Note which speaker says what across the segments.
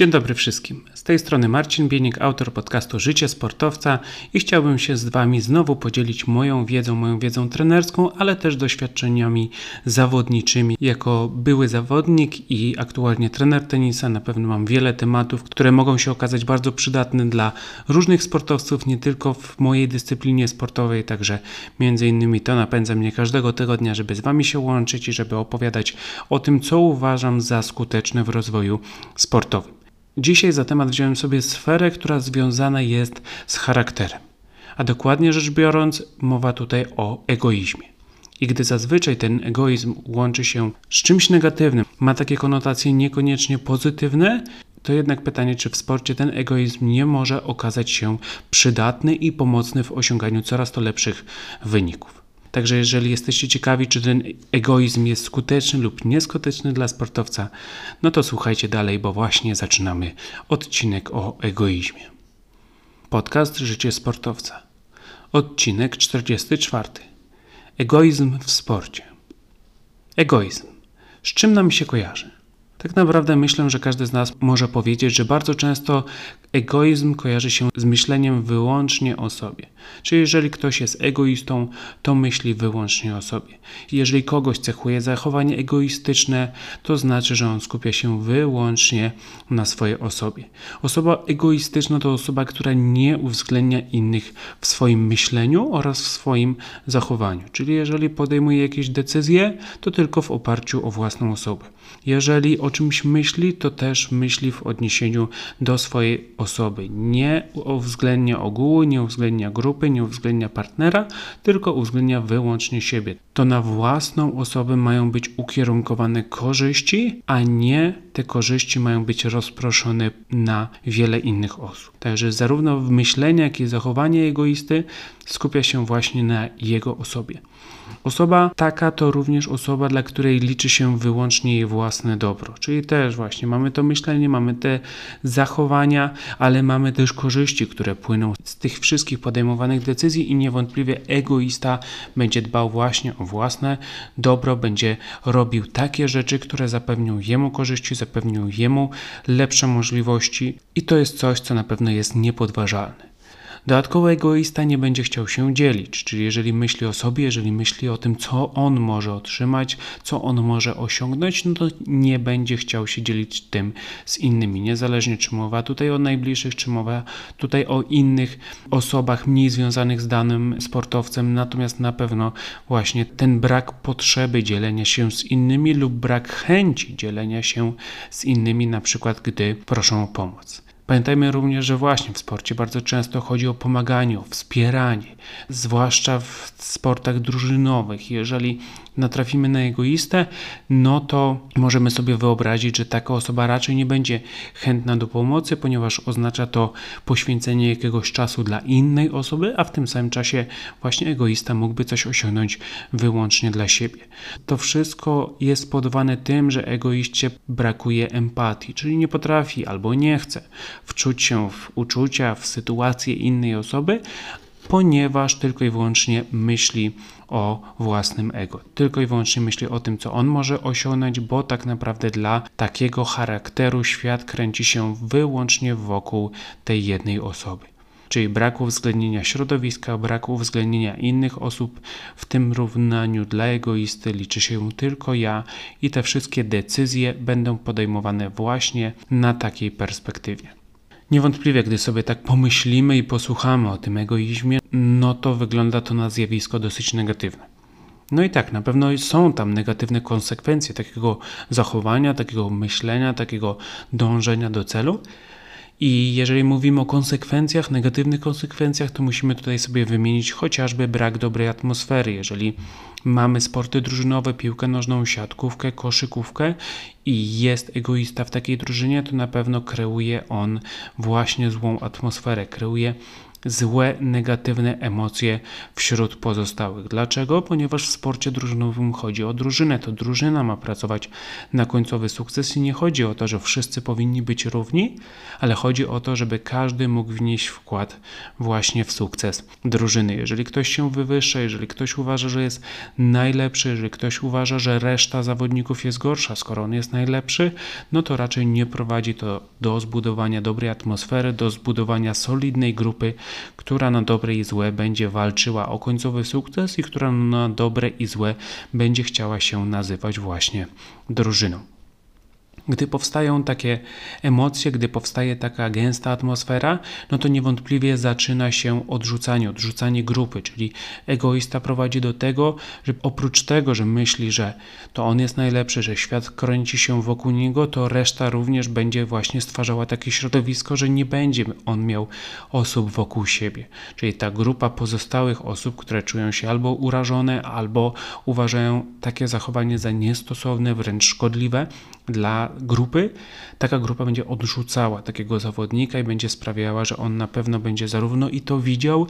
Speaker 1: Dzień dobry wszystkim. Z tej strony Marcin Bienik, autor podcastu Życie Sportowca i chciałbym się z Wami znowu podzielić moją wiedzą, moją wiedzą trenerską, ale też doświadczeniami zawodniczymi. Jako były zawodnik i aktualnie trener tenisa na pewno mam wiele tematów, które mogą się okazać bardzo przydatne dla różnych sportowców, nie tylko w mojej dyscyplinie sportowej, także między innymi to napędza mnie każdego tygodnia, żeby z Wami się łączyć i żeby opowiadać o tym, co uważam za skuteczne w rozwoju sportowym. Dzisiaj za temat wziąłem sobie sferę, która związana jest z charakterem. A dokładnie rzecz biorąc, mowa tutaj o egoizmie. I gdy zazwyczaj ten egoizm łączy się z czymś negatywnym, ma takie konotacje niekoniecznie pozytywne, to jednak pytanie, czy w sporcie ten egoizm nie może okazać się przydatny i pomocny w osiąganiu coraz to lepszych wyników. Także jeżeli jesteście ciekawi, czy ten egoizm jest skuteczny lub nieskuteczny dla sportowca, no to słuchajcie dalej, bo właśnie zaczynamy odcinek o egoizmie. Podcast Życie Sportowca. Odcinek 44. Egoizm w sporcie. Egoizm. Z czym nam się kojarzy? Tak naprawdę myślę, że każdy z nas może powiedzieć, że bardzo często egoizm kojarzy się z myśleniem wyłącznie o sobie. Czyli jeżeli ktoś jest egoistą, to myśli wyłącznie o sobie. Jeżeli kogoś cechuje zachowanie egoistyczne, to znaczy, że on skupia się wyłącznie na swojej osobie. Osoba egoistyczna to osoba, która nie uwzględnia innych w swoim myśleniu oraz w swoim zachowaniu. Czyli jeżeli podejmuje jakieś decyzje, to tylko w oparciu o własną osobę. Jeżeli o czymś myśli, to też myśli w odniesieniu do swojej osoby. Nie uwzględnia ogółu, nie uwzględnia grupy, nie uwzględnia partnera, tylko uwzględnia wyłącznie siebie. To na własną osobę mają być ukierunkowane korzyści, a nie te korzyści mają być rozproszone na wiele innych osób. Także zarówno w myśleniu, jak i zachowanie egoisty skupia się właśnie na jego osobie. Osoba taka to również osoba, dla której liczy się wyłącznie jej własne dobro. Czyli też właśnie mamy to myślenie, mamy te zachowania, ale mamy też korzyści, które płyną z tych wszystkich podejmowanych decyzji i niewątpliwie egoista będzie dbał właśnie o własne dobro, będzie robił takie rzeczy, które zapewnią jemu korzyści, zapewnią jemu lepsze możliwości i to jest coś, co na pewno jest niepodważalne. Dodatkowo egoista nie będzie chciał się dzielić, czyli jeżeli myśli o sobie, jeżeli myśli o tym, co on może otrzymać, co on może osiągnąć, no to nie będzie chciał się dzielić tym z innymi, niezależnie czy mowa tutaj o najbliższych, czy mowa tutaj o innych osobach mniej związanych z danym sportowcem, natomiast na pewno właśnie ten brak potrzeby dzielenia się z innymi lub brak chęci dzielenia się z innymi, na przykład gdy proszą o pomoc. Pamiętajmy również, że właśnie w sporcie bardzo często chodzi o pomaganie, o wspieranie, zwłaszcza w sportach drużynowych. Jeżeli natrafimy na egoistę, no to możemy sobie wyobrazić, że taka osoba raczej nie będzie chętna do pomocy, ponieważ oznacza to poświęcenie jakiegoś czasu dla innej osoby, a w tym samym czasie właśnie egoista mógłby coś osiągnąć wyłącznie dla siebie. To wszystko jest spowodowane tym, że egoiście brakuje empatii, czyli nie potrafi albo nie chce wczuć się w uczucia, w sytuację innej osoby, ponieważ tylko i wyłącznie myśli o własnym ego. Tylko i wyłącznie myśli o tym, co on może osiągnąć, bo tak naprawdę dla takiego charakteru świat kręci się wyłącznie wokół tej jednej osoby. Czyli braku uwzględnienia środowiska, braku uwzględnienia innych osób, w tym równaniu dla egoisty liczy się tylko ja i te wszystkie decyzje będą podejmowane właśnie na takiej perspektywie. Niewątpliwie, gdy sobie tak pomyślimy i posłuchamy o tym egoizmie, no to wygląda to na zjawisko dosyć negatywne. No i tak, na pewno są tam negatywne konsekwencje takiego zachowania, takiego myślenia, takiego dążenia do celu, i jeżeli mówimy o konsekwencjach, negatywnych konsekwencjach, to musimy tutaj sobie wymienić chociażby brak dobrej atmosfery. Jeżeli mamy sporty drużynowe, piłkę nożną, siatkówkę, koszykówkę i jest egoista w takiej drużynie, to na pewno kreuje on właśnie złą atmosferę, kreuje złe, negatywne emocje wśród pozostałych. Dlaczego? Ponieważ w sporcie drużynowym chodzi o drużynę. To drużyna ma pracować na końcowy sukces i nie chodzi o to, że wszyscy powinni być równi, ale chodzi o to, żeby każdy mógł wnieść wkład właśnie w sukces drużyny. Jeżeli ktoś się wywyższa, jeżeli ktoś uważa, że jest najlepszy, jeżeli ktoś uważa, że reszta zawodników jest gorsza, skoro on jest najlepszy, no to raczej nie prowadzi to do zbudowania dobrej atmosfery, do zbudowania solidnej grupy, która na dobre i złe będzie walczyła o końcowy sukces i która na dobre i złe będzie chciała się nazywać właśnie drużyną. Gdy powstają takie emocje, gdy powstaje taka gęsta atmosfera, no to niewątpliwie zaczyna się odrzucanie, odrzucanie grupy, czyli egoista prowadzi do tego, że oprócz tego, że myśli, że to on jest najlepszy, że świat kręci się wokół niego, to reszta również będzie właśnie stwarzała takie środowisko, że nie będzie on miał osób wokół siebie. Czyli ta grupa pozostałych osób, które czują się albo urażone, albo uważają takie zachowanie za niestosowne, wręcz szkodliwe dla grupy, taka grupa będzie odrzucała takiego zawodnika i będzie sprawiała, że on na pewno będzie zarówno i to widział,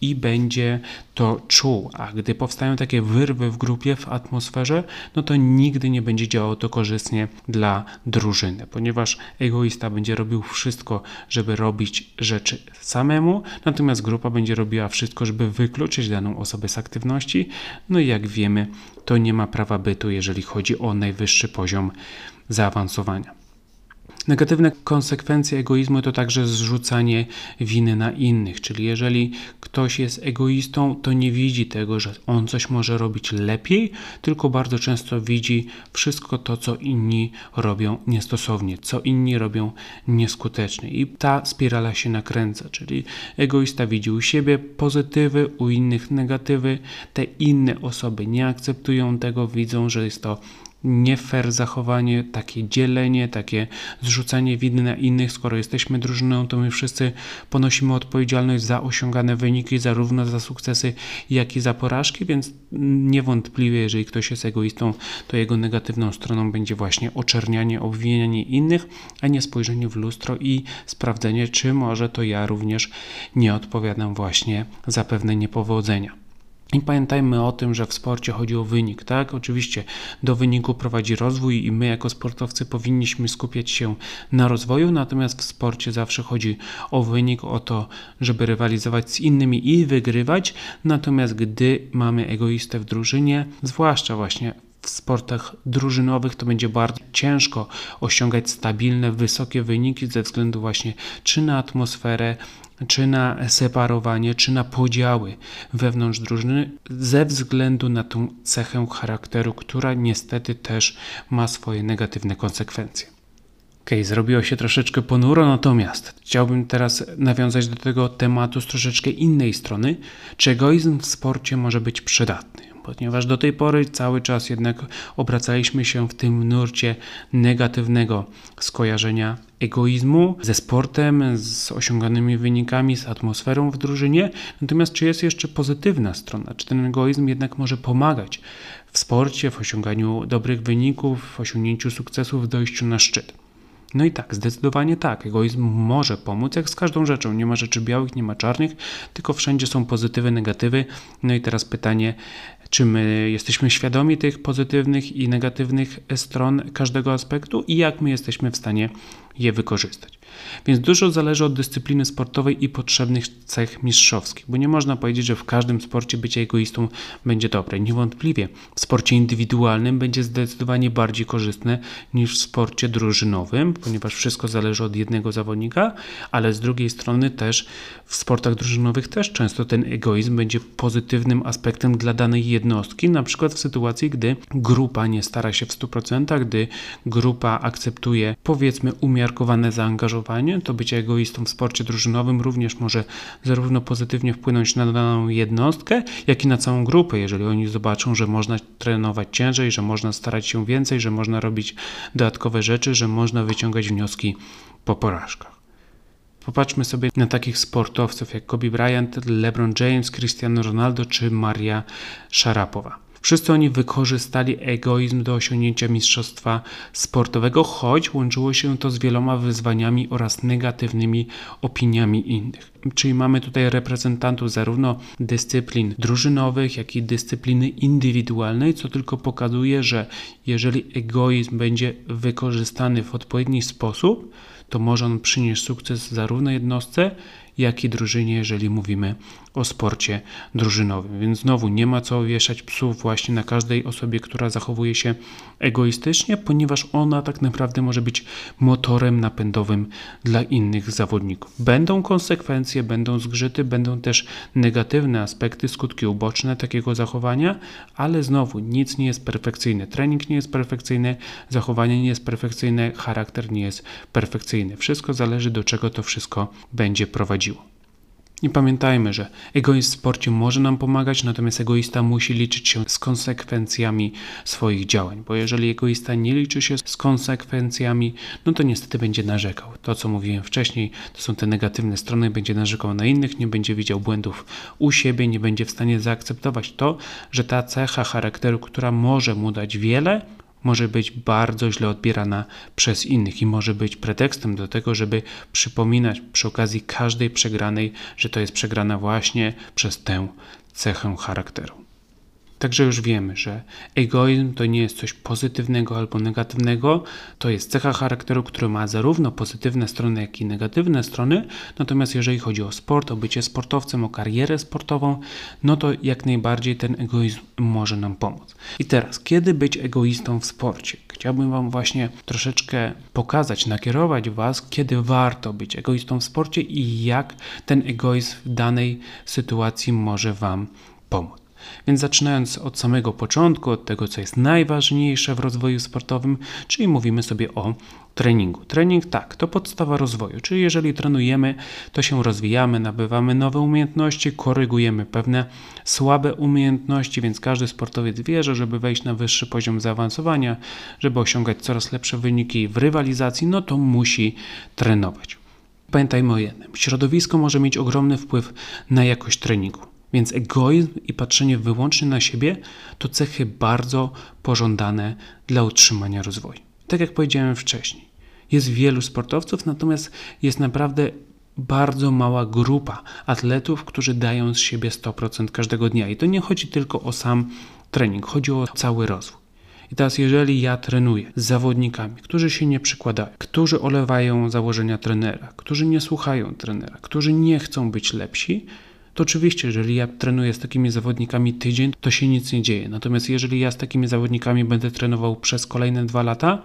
Speaker 1: i będzie to czuł. A gdy powstają takie wyrwy w grupie, w atmosferze, no to nigdy nie będzie działało to korzystnie dla drużyny, ponieważ egoista będzie robił wszystko, żeby robić rzeczy samemu, natomiast grupa będzie robiła wszystko, żeby wykluczyć daną osobę z aktywności. No i jak wiemy, to nie ma prawa bytu, jeżeli chodzi o najwyższy poziom zaawansowania. Negatywne konsekwencje egoizmu to także zrzucanie winy na innych, czyli jeżeli ktoś jest egoistą, to nie widzi tego, że on coś może robić lepiej, tylko bardzo często widzi wszystko to, co inni robią niestosownie, co inni robią nieskutecznie. I ta spirala się nakręca, czyli egoista widzi u siebie pozytywy, u innych negatywy, te inne osoby nie akceptują tego, widzą, że jest to nie fair zachowanie, takie dzielenie, takie zrzucanie winy na innych. Skoro jesteśmy drużyną, to my wszyscy ponosimy odpowiedzialność za osiągane wyniki, zarówno za sukcesy, jak i za porażki, więc niewątpliwie, jeżeli ktoś jest egoistą, to jego negatywną stroną będzie właśnie oczernianie, obwinianie innych, a nie spojrzenie w lustro i sprawdzenie, czy może to ja również nie odpowiadam właśnie za pewne niepowodzenia. I pamiętajmy o tym, że w sporcie chodzi o wynik, tak? Oczywiście do wyniku prowadzi rozwój i my jako sportowcy powinniśmy skupiać się na rozwoju, natomiast w sporcie zawsze chodzi o wynik, o to, żeby rywalizować z innymi i wygrywać. Natomiast gdy mamy egoistę w drużynie, zwłaszcza właśnie w sportach drużynowych to będzie bardzo ciężko osiągać stabilne, wysokie wyniki ze względu właśnie czy na atmosferę, czy na separowanie, czy na podziały wewnątrz drużyny, ze względu na tą cechę charakteru, która niestety też ma swoje negatywne konsekwencje. Ok, zrobiło się troszeczkę ponuro, natomiast chciałbym teraz nawiązać do tego tematu z troszeczkę innej strony. Czy egoizm w sporcie może być przydatny? Ponieważ do tej pory cały czas jednak obracaliśmy się w tym nurcie negatywnego skojarzenia egoizmu ze sportem, z osiąganymi wynikami, z atmosferą w drużynie. Natomiast czy jest jeszcze pozytywna strona? Czy ten egoizm jednak może pomagać w sporcie, w osiąganiu dobrych wyników, w osiągnięciu sukcesów, w dojściu na szczyt? No i tak, zdecydowanie tak. Egoizm może pomóc, jak z każdą rzeczą. Nie ma rzeczy białych, nie ma czarnych, tylko wszędzie są pozytywy, negatywy. No i teraz pytanie, czy my jesteśmy świadomi tych pozytywnych i negatywnych stron każdego aspektu i jak my jesteśmy w stanie je wykorzystać. Więc dużo zależy od dyscypliny sportowej i potrzebnych cech mistrzowskich, bo nie można powiedzieć, że w każdym sporcie bycie egoistą będzie dobre. Niewątpliwie w sporcie indywidualnym będzie zdecydowanie bardziej korzystne niż w sporcie drużynowym, ponieważ wszystko zależy od jednego zawodnika, ale z drugiej strony też w sportach drużynowych też często ten egoizm będzie pozytywnym aspektem dla danej jednostki, na przykład w sytuacji, gdy grupa nie stara się w 100%, gdy grupa akceptuje powiedzmy umiarkowane zaangażowanie to bycie egoistą w sporcie drużynowym również może zarówno pozytywnie wpłynąć na daną jednostkę, jak i na całą grupę, jeżeli oni zobaczą, że można trenować ciężej, że można starać się więcej, że można robić dodatkowe rzeczy, że można wyciągać wnioski po porażkach. Popatrzmy sobie na takich sportowców jak Kobe Bryant, LeBron James, Cristiano Ronaldo czy Maria Szarapowa. Wszyscy oni wykorzystali egoizm do osiągnięcia mistrzostwa sportowego, choć łączyło się to z wieloma wyzwaniami oraz negatywnymi opiniami innych. Czyli mamy tutaj reprezentantów zarówno dyscyplin drużynowych, jak i dyscypliny indywidualnej, co tylko pokazuje, że jeżeli egoizm będzie wykorzystany w odpowiedni sposób, to może on przynieść sukces zarówno jednostce, jak i drużynie, jeżeli mówimy o sporcie drużynowym. Więc znowu nie ma co wieszać psów właśnie na każdej osobie, która zachowuje się egoistycznie, ponieważ ona tak naprawdę może być motorem napędowym dla innych zawodników. Będą konsekwencje, będą zgrzyty, będą też negatywne aspekty, skutki uboczne takiego zachowania, ale znowu nic nie jest perfekcyjne. Trening nie jest perfekcyjny, zachowanie nie jest perfekcyjne, charakter nie jest perfekcyjny. Wszystko zależy do czego to wszystko będzie I pamiętajmy, że egoizm w sporcie może nam pomagać, natomiast egoista musi liczyć się z konsekwencjami swoich działań, bo jeżeli egoista nie liczy się z konsekwencjami, no to niestety będzie narzekał. To, co mówiłem wcześniej, to są te negatywne strony, będzie narzekał na innych, nie będzie widział błędów u siebie, nie będzie w stanie zaakceptować to, że ta cecha charakteru, która może mu dać wiele, może być bardzo źle odbierana przez innych i może być pretekstem do tego, żeby przypominać przy okazji każdej przegranej, że to jest przegrana właśnie przez tę cechę charakteru. Także już wiemy, że egoizm to nie jest coś pozytywnego albo negatywnego, to jest cecha charakteru, która ma zarówno pozytywne strony, jak i negatywne strony. Natomiast jeżeli chodzi o sport, o bycie sportowcem, o karierę sportową, no to jak najbardziej ten egoizm może nam pomóc. I teraz, kiedy być egoistą w sporcie? Chciałbym Wam właśnie troszeczkę pokazać, nakierować Was, kiedy warto być egoistą w sporcie i jak ten egoizm w danej sytuacji może Wam pomóc. Więc zaczynając od samego początku, od tego, co jest najważniejsze w rozwoju sportowym, czyli mówimy sobie o treningu. Trening tak, to podstawa rozwoju, czyli jeżeli trenujemy, to się rozwijamy, nabywamy nowe umiejętności, korygujemy pewne słabe umiejętności, więc każdy sportowiec wie, że żeby wejść na wyższy poziom zaawansowania, żeby osiągać coraz lepsze wyniki w rywalizacji, no to musi trenować. Pamiętajmy o jednym: środowisko może mieć ogromny wpływ na jakość treningu. Więc egoizm i patrzenie wyłącznie na siebie to cechy bardzo pożądane dla utrzymania rozwoju. Tak jak powiedziałem wcześniej, jest wielu sportowców, natomiast jest naprawdę bardzo mała grupa atletów, którzy dają z siebie 100% każdego dnia. I to nie chodzi tylko o sam trening, chodzi o cały rozwój. I teraz, jeżeli ja trenuję z zawodnikami, którzy się nie przykładają, którzy olewają założenia trenera, którzy nie słuchają trenera, którzy nie chcą być lepsi, to oczywiście, jeżeli ja trenuję z takimi zawodnikami tydzień, to się nic nie dzieje. Natomiast jeżeli ja z takimi zawodnikami będę trenował przez kolejne dwa lata,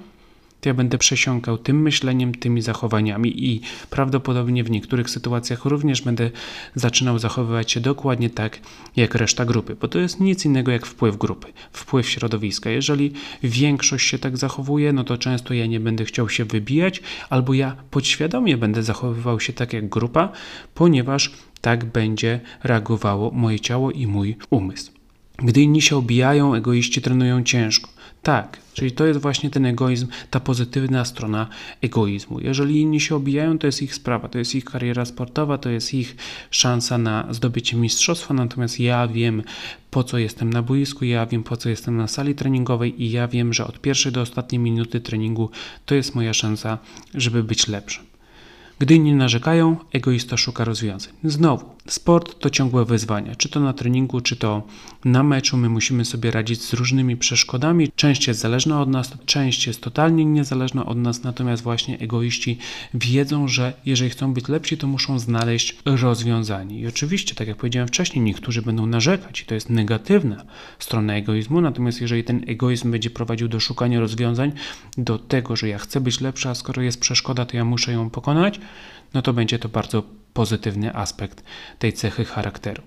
Speaker 1: to ja będę przesiąkał tym myśleniem, tymi zachowaniami i prawdopodobnie w niektórych sytuacjach również będę zaczynał zachowywać się dokładnie tak jak reszta grupy, bo to jest nic innego jak wpływ grupy, wpływ środowiska. Jeżeli większość się tak zachowuje, no to często ja nie będę chciał się wybijać, albo ja podświadomie będę zachowywał się tak jak grupa, ponieważ tak będzie reagowało moje ciało i mój umysł. Gdy inni się obijają, egoiści trenują ciężko. Tak, czyli to jest właśnie ten egoizm, ta pozytywna strona egoizmu. Jeżeli inni się obijają, to jest ich sprawa, to jest ich kariera sportowa, to jest ich szansa na zdobycie mistrzostwa, natomiast ja wiem, po co jestem na boisku, ja wiem, po co jestem na sali treningowej i ja wiem, że od pierwszej do ostatniej minuty treningu to jest moja szansa, żeby być lepszym. Gdy inni narzekają, egoista szuka rozwiązań. Znowu, sport to ciągłe wyzwania, czy to na treningu, czy to na meczu. My musimy sobie radzić z różnymi przeszkodami. Część jest zależna od nas, część jest totalnie niezależna od nas, natomiast właśnie egoiści wiedzą, że jeżeli chcą być lepsi, to muszą znaleźć rozwiązanie. I oczywiście, tak jak powiedziałem wcześniej, niektórzy będą narzekać i to jest negatywna strona egoizmu, natomiast jeżeli ten egoizm będzie prowadził do szukania rozwiązań, do tego, że ja chcę być lepszy, a skoro jest przeszkoda, to ja muszę ją pokonać, no to będzie to bardzo pozytywny aspekt tej cechy charakteru.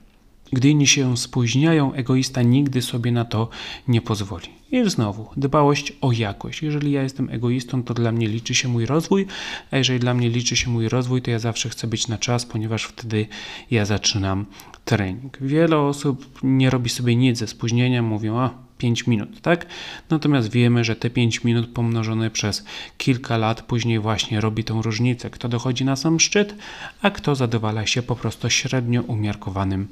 Speaker 1: Gdy inni się spóźniają, egoista nigdy sobie na to nie pozwoli. I znowu, dbałość o jakość. Jeżeli ja jestem egoistą, to dla mnie liczy się mój rozwój, a jeżeli dla mnie liczy się mój rozwój, to ja zawsze chcę być na czas, ponieważ wtedy ja zaczynam trening. Wiele osób nie robi sobie nic ze spóźnienia, mówią, a 5 minut, tak? Natomiast wiemy, że te 5 minut pomnożone przez kilka lat później właśnie robi tą różnicę. Kto dochodzi na sam szczyt, a kto zadowala się po prostu średnio umiarkowanym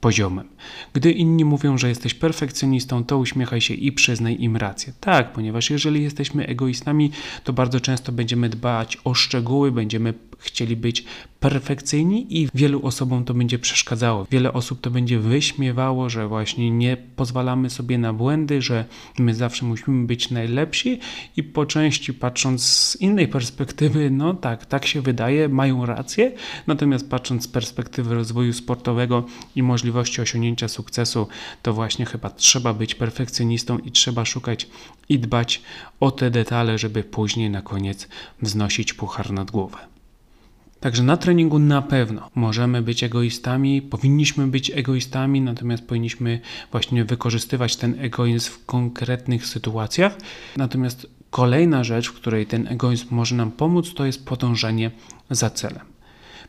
Speaker 1: poziomem. Gdy inni mówią, że jesteś perfekcjonistą, to uśmiechaj się i przyznaj im rację. Tak, ponieważ jeżeli jesteśmy egoistami, to bardzo często będziemy dbać o szczegóły, będziemy chcieli być perfekcyjni i wielu osobom to będzie przeszkadzało. Wiele osób to będzie wyśmiewało, że właśnie nie pozwalamy sobie na błędy, że my zawsze musimy być najlepsi i po części patrząc z innej perspektywy, no tak, tak się wydaje, mają rację, natomiast patrząc z perspektywy rozwoju sportowego i możliwości osiągnięcia sukcesu, to właśnie chyba trzeba być perfekcjonistą i trzeba szukać i dbać o te detale, żeby później na koniec wznosić puchar nad głowę. Także na treningu na pewno możemy być egoistami, powinniśmy być egoistami, natomiast powinniśmy właśnie wykorzystywać ten egoizm w konkretnych sytuacjach. Natomiast kolejna rzecz, w której ten egoizm może nam pomóc, to jest podążanie za celem.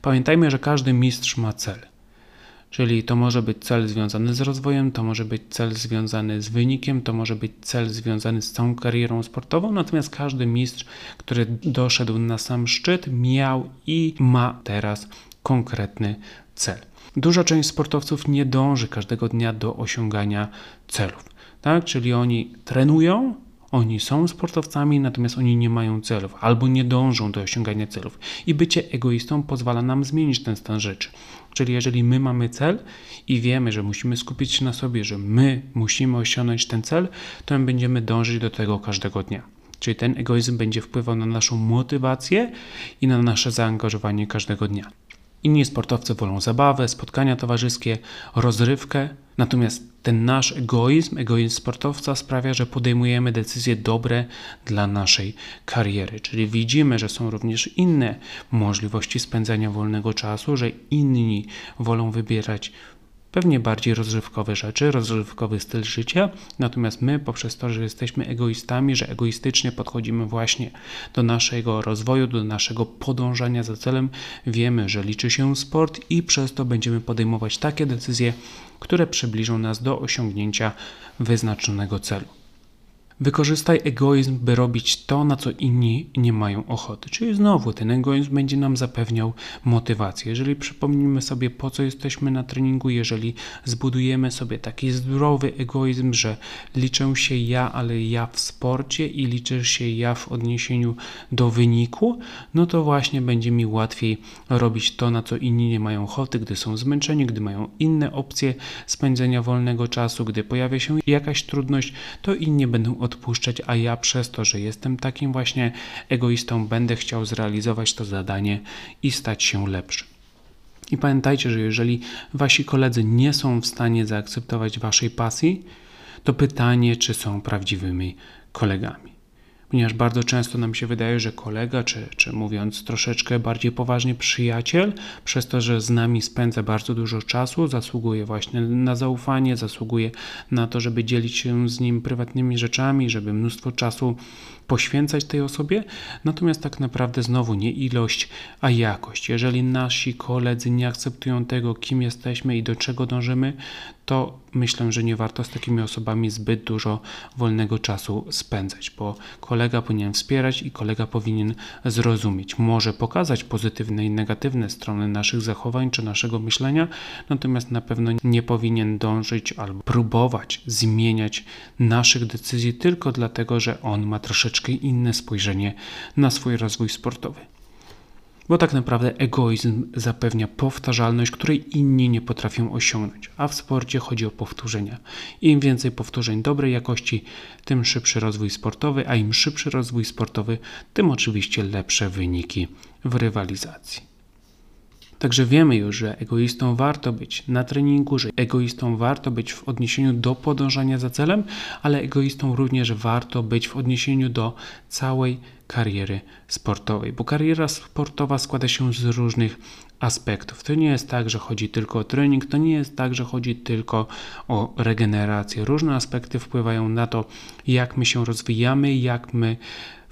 Speaker 1: Pamiętajmy, że każdy mistrz ma cel. Czyli to może być cel związany z rozwojem, to może być cel związany z wynikiem, to może być cel związany z całą karierą sportową, natomiast każdy mistrz, który doszedł na sam szczyt, miał i ma teraz konkretny cel. Duża część sportowców nie dąży każdego dnia do osiągania celów. Tak? Czyli oni trenują, oni są sportowcami, natomiast oni nie mają celów albo nie dążą do osiągania celów. I bycie egoistą pozwala nam zmienić ten stan rzeczy. Czyli jeżeli my mamy cel i wiemy, że musimy skupić się na sobie, że my musimy osiągnąć ten cel, to my będziemy dążyć do tego każdego dnia. Czyli ten egoizm będzie wpływał na naszą motywację i na nasze zaangażowanie każdego dnia. Inni sportowcy wolą zabawę, spotkania towarzyskie, rozrywkę, natomiast ten nasz egoizm, egoizm sportowca sprawia, że podejmujemy decyzje dobre dla naszej kariery. Czyli widzimy, że są również inne możliwości spędzania wolnego czasu, że inni wolą wybierać pewnie bardziej rozrywkowe rzeczy, rozrywkowy styl życia, natomiast my poprzez to, że jesteśmy egoistami, że egoistycznie podchodzimy właśnie do naszego rozwoju, do naszego podążania za celem, wiemy, że liczy się sport i przez to będziemy podejmować takie decyzje, które przybliżą nas do osiągnięcia wyznaczonego celu. Wykorzystaj egoizm, by robić to, na co inni nie mają ochoty. Czyli znowu ten egoizm będzie nam zapewniał motywację. Jeżeli przypomnimy sobie, po co jesteśmy na treningu, jeżeli zbudujemy sobie taki zdrowy egoizm, że liczę się ja, ale ja w sporcie i liczę się ja w odniesieniu do wyniku, no to właśnie będzie mi łatwiej robić to, na co inni nie mają ochoty, gdy są zmęczeni, gdy mają inne opcje spędzenia wolnego czasu, gdy pojawia się jakaś trudność, to inni będą odpuszczać, a ja przez to, że jestem takim właśnie egoistą, będę chciał zrealizować to zadanie i stać się lepszy. I pamiętajcie, że jeżeli wasi koledzy nie są w stanie zaakceptować waszej pasji, to pytanie, czy są prawdziwymi kolegami ponieważ bardzo często nam się wydaje, że kolega, czy, czy mówiąc troszeczkę bardziej poważnie przyjaciel, przez to, że z nami spędza bardzo dużo czasu, zasługuje właśnie na zaufanie, zasługuje na to, żeby dzielić się z nim prywatnymi rzeczami, żeby mnóstwo czasu poświęcać tej osobie, natomiast tak naprawdę znowu nie ilość, a jakość. Jeżeli nasi koledzy nie akceptują tego, kim jesteśmy i do czego dążymy, to myślę, że nie warto z takimi osobami zbyt dużo wolnego czasu spędzać, bo kolega powinien wspierać i kolega powinien zrozumieć. Może pokazać pozytywne i negatywne strony naszych zachowań czy naszego myślenia, natomiast na pewno nie powinien dążyć albo próbować zmieniać naszych decyzji tylko dlatego, że on ma troszeczkę inne spojrzenie na swój rozwój sportowy. Bo tak naprawdę egoizm zapewnia powtarzalność, której inni nie potrafią osiągnąć, a w sporcie chodzi o powtórzenia. Im więcej powtórzeń dobrej jakości, tym szybszy rozwój sportowy, a im szybszy rozwój sportowy, tym oczywiście lepsze wyniki w rywalizacji. Także wiemy już, że egoistą warto być na treningu, że egoistą warto być w odniesieniu do podążania za celem, ale egoistą również warto być w odniesieniu do całej kariery sportowej, bo kariera sportowa składa się z różnych aspektów. To nie jest tak, że chodzi tylko o trening, to nie jest tak, że chodzi tylko o regenerację. Różne aspekty wpływają na to, jak my się rozwijamy, jak my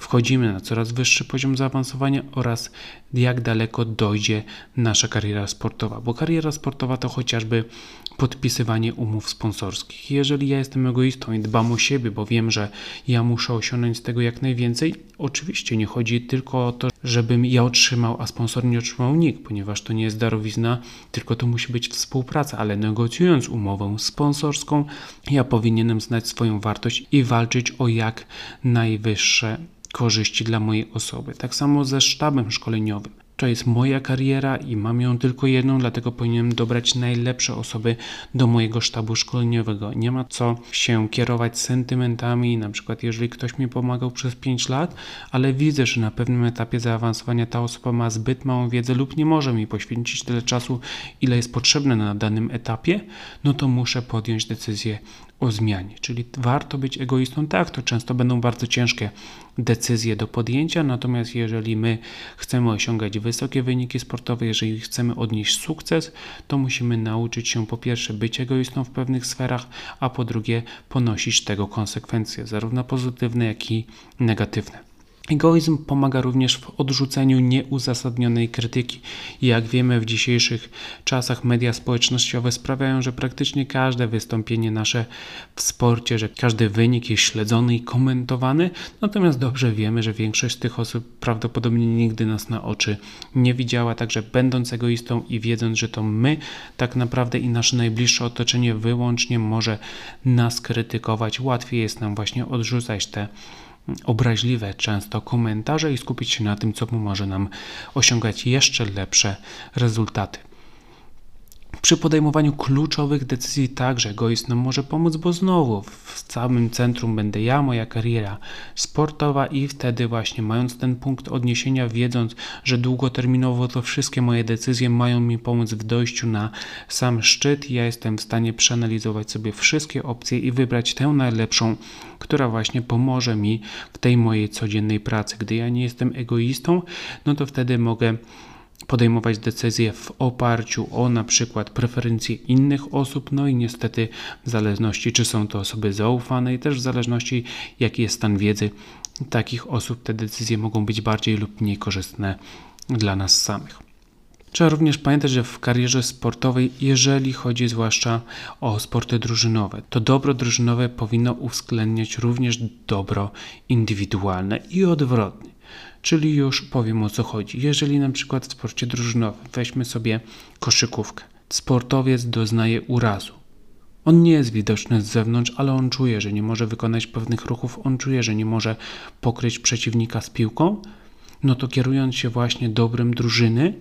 Speaker 1: wchodzimy na coraz wyższy poziom zaawansowania oraz jak daleko dojdzie nasza kariera sportowa. Bo kariera sportowa to chociażby podpisywanie umów sponsorskich. Jeżeli ja jestem egoistą i dbam o siebie, bo wiem, że ja muszę osiągnąć z tego jak najwięcej, oczywiście nie chodzi tylko o to, żebym ja otrzymał, a sponsor nie otrzymał nikt, ponieważ to nie jest darowizna, tylko to musi być współpraca, ale negocjując umowę sponsorską, ja powinienem znać swoją wartość i walczyć o jak najwyższe korzyści dla mojej osoby. Tak samo ze sztabem szkoleniowym. To jest moja kariera i mam ją tylko jedną, dlatego powinienem dobrać najlepsze osoby do mojego sztabu szkoleniowego. Nie ma co się kierować sentymentami, na przykład jeżeli ktoś mi pomagał przez 5 lat, ale widzę, że na pewnym etapie zaawansowania ta osoba ma zbyt małą wiedzę lub nie może mi poświęcić tyle czasu, ile jest potrzebne na danym etapie, no to muszę podjąć decyzję o zmianie. Czyli warto być egoistą, tak, to często będą bardzo ciężkie decyzje do podjęcia, natomiast jeżeli my chcemy osiągać wysokie wyniki sportowe, jeżeli chcemy odnieść sukces, to musimy nauczyć się po pierwsze być egoistą w pewnych sferach, a po drugie ponosić tego konsekwencje, zarówno pozytywne, jak i negatywne. Egoizm pomaga również w odrzuceniu nieuzasadnionej krytyki. Jak wiemy, w dzisiejszych czasach media społecznościowe sprawiają, że praktycznie każde wystąpienie nasze w sporcie, że każdy wynik jest śledzony i komentowany, natomiast dobrze wiemy, że większość z tych osób prawdopodobnie nigdy nas na oczy nie widziała, także będąc egoistą i wiedząc, że to my tak naprawdę i nasze najbliższe otoczenie wyłącznie może nas krytykować, łatwiej jest nam właśnie odrzucać te obraźliwe często komentarze i skupić się na tym, co pomoże nam osiągać jeszcze lepsze rezultaty. Przy podejmowaniu kluczowych decyzji także egoizm nam może pomóc, bo znowu w całym centrum będę ja, moja kariera sportowa i wtedy właśnie mając ten punkt odniesienia, wiedząc, że długoterminowo to wszystkie moje decyzje mają mi pomóc w dojściu na sam szczyt, ja jestem w stanie przeanalizować sobie wszystkie opcje i wybrać tę najlepszą, która właśnie pomoże mi w tej mojej codziennej pracy. Gdy ja nie jestem egoistą, no to wtedy mogę podejmować decyzje w oparciu o na przykład preferencje innych osób, no i niestety w zależności czy są to osoby zaufane i też w zależności jaki jest stan wiedzy takich osób, te decyzje mogą być bardziej lub mniej korzystne dla nas samych. Trzeba również pamiętać, że w karierze sportowej, jeżeli chodzi zwłaszcza o sporty drużynowe, to dobro drużynowe powinno uwzględniać również dobro indywidualne i odwrotnie. Czyli już powiem o co chodzi. Jeżeli na przykład w sporcie drużynowym weźmy sobie koszykówkę, sportowiec doznaje urazu. On nie jest widoczny z zewnątrz, ale on czuje, że nie może wykonać pewnych ruchów, on czuje, że nie może pokryć przeciwnika z piłką. No to kierując się właśnie dobrem drużyny,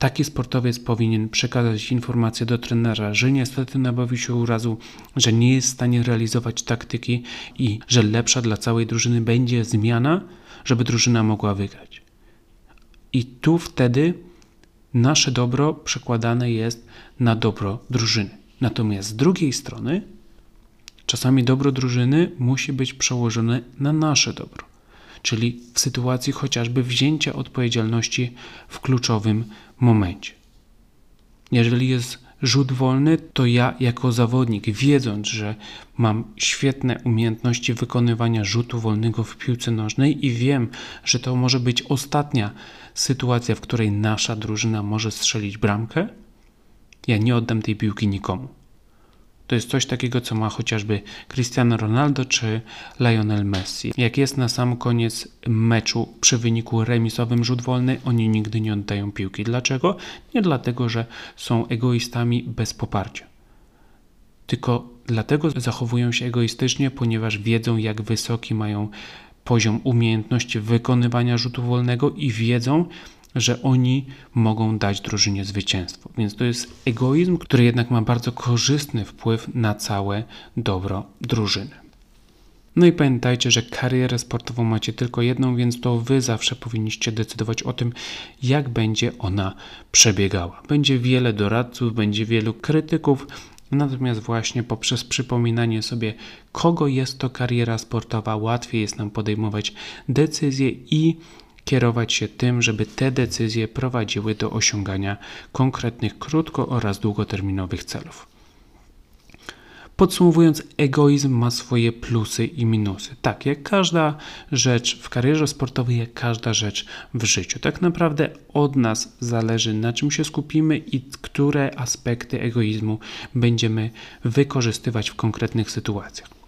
Speaker 1: taki sportowiec powinien przekazać informację do trenera, że niestety nabawił się urazu, że nie jest w stanie realizować taktyki i że lepsza dla całej drużyny będzie zmiana, żeby drużyna mogła wygrać. I tu wtedy nasze dobro przekładane jest na dobro drużyny. Natomiast z drugiej strony, czasami dobro drużyny musi być przełożone na nasze dobro, czyli w sytuacji chociażby wzięcia odpowiedzialności w kluczowym momencie. Jeżeli jest rzut wolny, to ja jako zawodnik, wiedząc, że mam świetne umiejętności wykonywania rzutu wolnego w piłce nożnej i wiem, że to może być ostatnia sytuacja, w której nasza drużyna może strzelić bramkę, ja nie oddam tej piłki nikomu. To jest coś takiego, co ma chociażby Cristiano Ronaldo czy Lionel Messi. Jak jest na sam koniec meczu przy wyniku remisowym rzut wolny, oni nigdy nie oddają piłki. Dlaczego? Nie dlatego, że są egoistami bez poparcia. Tylko dlatego zachowują się egoistycznie, ponieważ wiedzą, jak wysoki mają poziom umiejętności wykonywania rzutu wolnego i wiedzą, że oni mogą dać drużynie zwycięstwo. Więc to jest egoizm, który jednak ma bardzo korzystny wpływ na całe dobro drużyny. No i pamiętajcie, że karierę sportową macie tylko jedną, więc to wy zawsze powinniście decydować o tym, jak będzie ona przebiegała. Będzie wiele doradców, będzie wielu krytyków, natomiast właśnie poprzez przypominanie sobie, kogo jest to kariera sportowa, łatwiej jest nam podejmować decyzje i kierować się tym, żeby te decyzje prowadziły do osiągania konkretnych krótko oraz długoterminowych celów. Podsumowując, egoizm ma swoje plusy i minusy. Tak, jak każda rzecz w karierze sportowej, jak każda rzecz w życiu. Tak naprawdę od nas zależy, na czym się skupimy i które aspekty egoizmu będziemy wykorzystywać w konkretnych sytuacjach.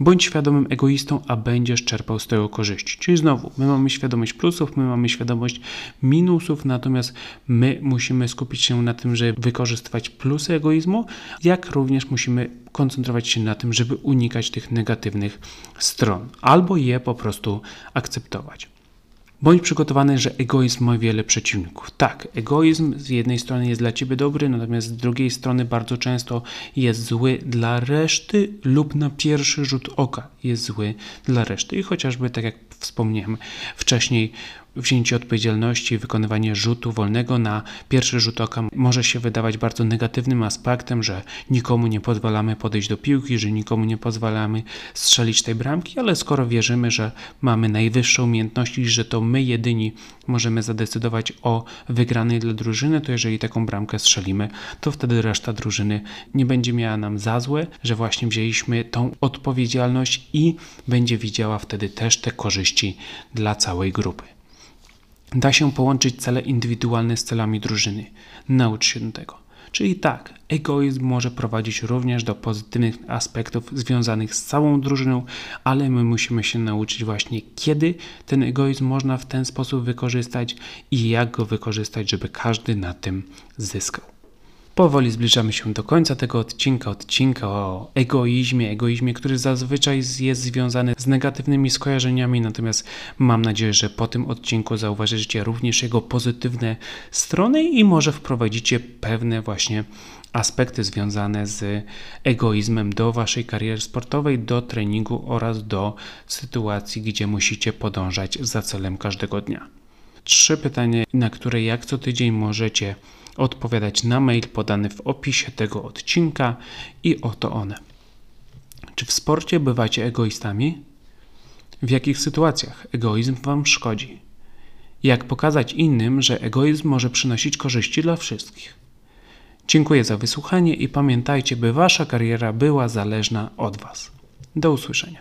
Speaker 1: Bądź świadomym egoistą, a będziesz czerpał z tego korzyści. Czyli znowu, my mamy świadomość plusów, my mamy świadomość minusów, natomiast my musimy skupić się na tym, żeby wykorzystywać plusy egoizmu, jak również musimy koncentrować się na tym, żeby unikać tych negatywnych stron, albo je po prostu akceptować. Bądź przygotowany, że egoizm ma wiele przeciwników. Tak, egoizm z jednej strony jest dla ciebie dobry, natomiast z drugiej strony bardzo często jest zły dla reszty lub na pierwszy rzut oka jest zły dla reszty. I chociażby tak jak wspomniałem wcześniej, wzięcie odpowiedzialności, wykonywanie rzutu wolnego na pierwszy rzut oka może się wydawać bardzo negatywnym aspektem, że nikomu nie pozwalamy podejść do piłki, że nikomu nie pozwalamy strzelić tej bramki, ale skoro wierzymy, że mamy najwyższą umiejętność i że to my jedyni możemy zadecydować o wygranej dla drużyny, to jeżeli taką bramkę strzelimy, to wtedy reszta drużyny nie będzie miała nam za złe, że właśnie wzięliśmy tą odpowiedzialność i będzie widziała wtedy też te korzyści dla całej grupy. Da się połączyć cele indywidualne z celami drużyny. Naucz się tego. Czyli tak, egoizm może prowadzić również do pozytywnych aspektów związanych z całą drużyną, ale my musimy się nauczyć właśnie, kiedy ten egoizm można w ten sposób wykorzystać i jak go wykorzystać, żeby każdy na tym zyskał. Powoli zbliżamy się do końca tego odcinka, odcinka o egoizmie, egoizmie, który zazwyczaj jest związany z negatywnymi skojarzeniami, natomiast mam nadzieję, że po tym odcinku zauważycie również jego pozytywne strony i może wprowadzicie pewne właśnie aspekty związane z egoizmem do waszej kariery sportowej, do treningu oraz do sytuacji, gdzie musicie podążać za celem każdego dnia. Trzy pytania, na które jak co tydzień możecie odpowiadać na mail podany w opisie tego odcinka i oto one. Czy w sporcie bywacie egoistami? W jakich sytuacjach egoizm Wam szkodzi? Jak pokazać innym, że egoizm może przynosić korzyści dla wszystkich? Dziękuję za wysłuchanie i pamiętajcie, by Wasza kariera była zależna od Was. Do usłyszenia.